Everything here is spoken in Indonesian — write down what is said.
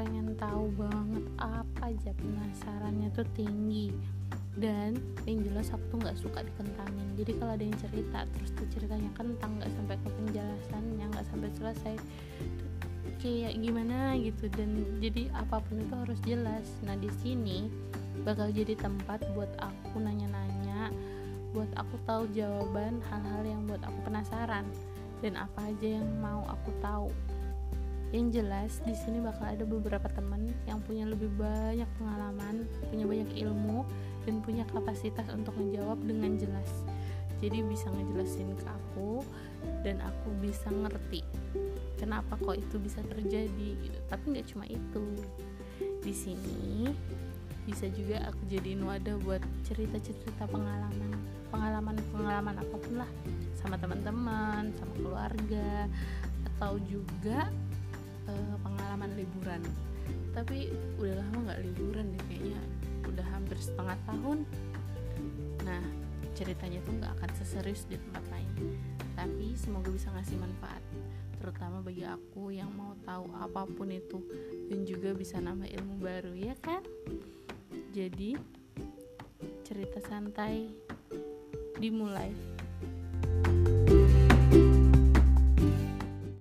pengen tahu banget apa aja penasarannya tuh tinggi. Dan yang jelas aku tuh nggak suka dikentangin. Jadi kalau ada yang cerita terus tuh ceritanya kentang nggak sampai ke penjelasannya nggak sampai selesai kayak gimana gitu. Dan jadi apa pun itu harus jelas. Nah di sini bakal jadi tempat buat aku nanya-nanya buat aku tahu jawaban hal-hal yang buat aku penasaran dan apa aja yang mau aku tahu yang jelas di sini bakal ada beberapa teman yang punya lebih banyak pengalaman punya banyak ilmu dan punya kapasitas untuk menjawab dengan jelas. Jadi bisa ngejelasin ke aku dan aku bisa ngerti kenapa kok itu bisa terjadi gitu. Tapi nggak cuma itu. Di sini bisa juga aku jadiin wadah buat cerita-cerita pengalaman pengalaman-pengalaman apa pun lah sama teman-teman sama keluarga atau juga pengalaman liburan. Tapi udah lama nggak liburan deh kayaknya. Udah hampir setengah tahun. Nah ceritanya tuh nggak akan seserius di tempat lain. Tapi semoga bisa ngasih manfaat terutama bagi aku yang mau tahu apa pun itu dan juga bisa nambah ilmu baru ya kan? Jadi cerita santai dimulai